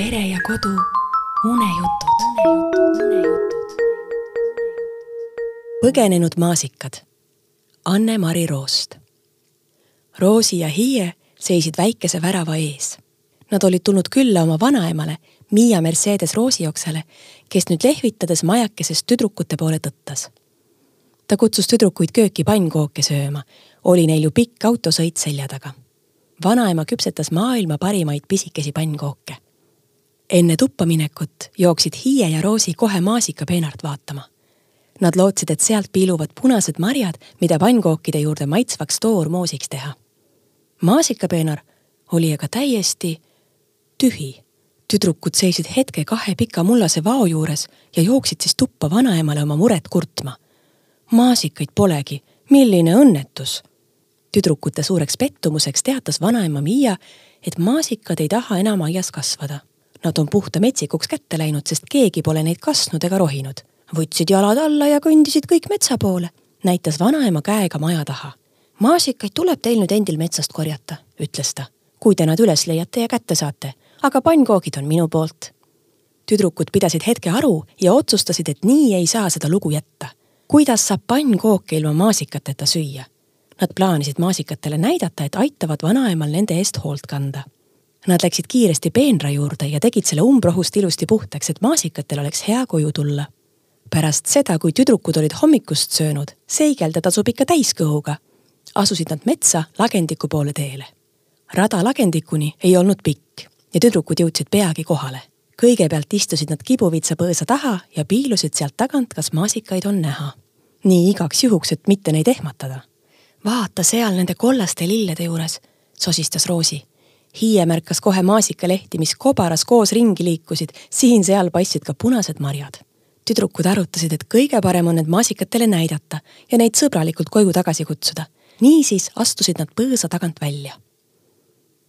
pere ja kodu unejutud. põgenenud maasikad. Anne-Mari Roost. Roosi ja Hiie seisid väikese värava ees. Nad olid tulnud külla oma vanaemale, Miia Mercedes Roosioksale, kes nüüd lehvitades majakesest tüdrukute poole tõttas. ta kutsus tüdrukuid kööki pannkooke sööma, oli neil ju pikk autosõit selja taga. vanaema küpsetas maailma parimaid pisikesi pannkooke. Enne tuppa minekut jooksid Hiie ja Roosi kohe maasikapeenart vaatama. Nad lootsid, et sealt piiluvad punased marjad, mida pannkookide juurde maitsvaks toormoosiks teha. maasikapeenar oli aga täiesti tühi. tüdrukud seisid hetke kahe pika mullase vao juures ja jooksid siis tuppa vanaemale oma muret kurtma. maasikaid polegi, milline õnnetus tüdrukute suureks pettumuseks teatas vanaema Miia, et maasikad ei taha enam aias kasvada. Nad on puhta metsikuks kätte läinud, sest keegi pole neid kasvanud ega rohinud. võtsid jalad alla ja kõndisid kõik metsa poole, näitas vanaema käega maja taha. maasikaid tuleb teil nüüd endil metsast korjata, ütles ta, kui te nad üles leiate ja kätte saate, aga pannkoogid on minu poolt. tüdrukud pidasid hetke aru ja otsustasid, et nii ei saa seda lugu jätta. kuidas saab pannkooke ilma maasikateta süüa? Nad plaanisid maasikatele näidata, et aitavad vanaemal nende eest hoolt kanda. Nad läksid kiiresti peenra juurde ja tegid selle umbrohust ilusti puhtaks, et maasikatel oleks hea koju tulla. pärast seda, kui tüdrukud olid hommikust söönud, seigelda tasub ikka täiskõhuga, asusid nad metsa lagendiku poole teele. rada lagendikuni ei olnud pikk ja tüdrukud jõudsid peagi kohale. kõigepealt istusid nad kibuvitsa põõsa taha ja piilusid sealt tagant, kas maasikaid on näha. nii igaks juhuks, et mitte neid ehmatada vaata seal nende kollaste lillede juures, sosistas Roosi. Hiie märkas kohe maasikalehti, mis kobaras koos ringi liikusid, siin-seal paistsid ka punased marjad. tüdrukud arutasid, et kõige parem on need maasikatele näidata ja neid sõbralikult koju tagasi kutsuda. niisiis astusid nad põõsa tagant välja.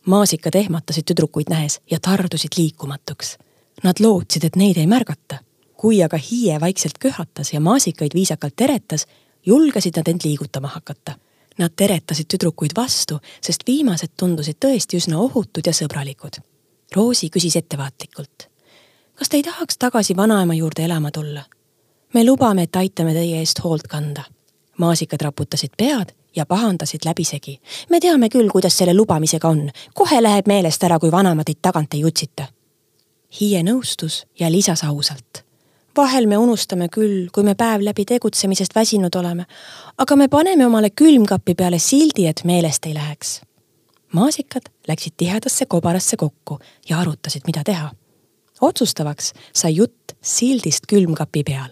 maasikad ehmatasid tüdrukuid nähes ja tardusid liikumatuks. Nad lootsid, et neid ei märgata. kui aga hiie vaikselt köhatas ja maasikaid viisakalt teretas, julgesid nad end liigutama hakata Nad teretasid tüdrukuid vastu, sest viimased tundusid tõesti üsna ohutud ja sõbralikud. Roosi küsis ettevaatlikult. kas te ei tahaks tagasi vanaema juurde elama tulla? me lubame, et aitame teie eest hoolt kanda. maasikad raputasid pead ja pahandasid läbisegi. me teame küll, kuidas selle lubamisega on. kohe läheb meelest ära, kui vanaema teid tagant ei utsita. Hiie nõustus ja lisas ausalt vahel me unustame küll, kui me päev läbi tegutsemisest väsinud oleme, aga me paneme omale külmkapi peale sildi, et meelest ei läheks. maasikad läksid tihedasse kobarasse kokku ja arutasid, mida teha. otsustavaks sai jutt sildist külmkapi peal.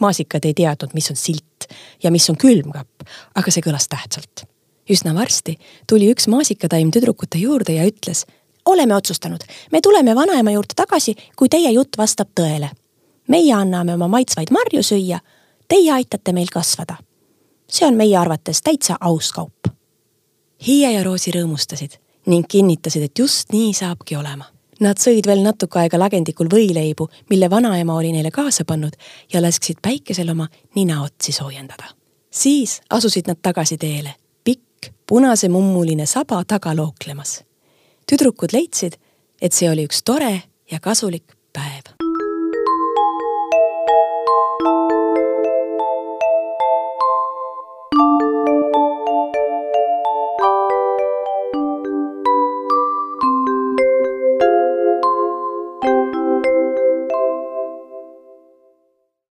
maasikad ei teadnud, mis on silt ja mis on külmkapp, aga see kõlas tähtsalt. üsna varsti tuli üks maasikataim tüdrukute juurde ja ütles oleme otsustanud, me tuleme vanaema juurde tagasi, kui teie jutt vastab tõele meie anname oma maitsvaid marju süüa, teie aitate meil kasvada. see on meie arvates täitsa aus kaup. Hiie ja Roosi rõõmustasid ning kinnitasid, et just nii saabki olema. Nad sõid veel natuke aega lagendikul võileibu, mille vanaema oli neile kaasa pannud ja lasksid päikesel oma ninaotsi soojendada. siis asusid nad tagasi teele, pikk punasemummuline saba taga looklemas. tüdrukud leidsid, et see oli üks tore ja kasulik päev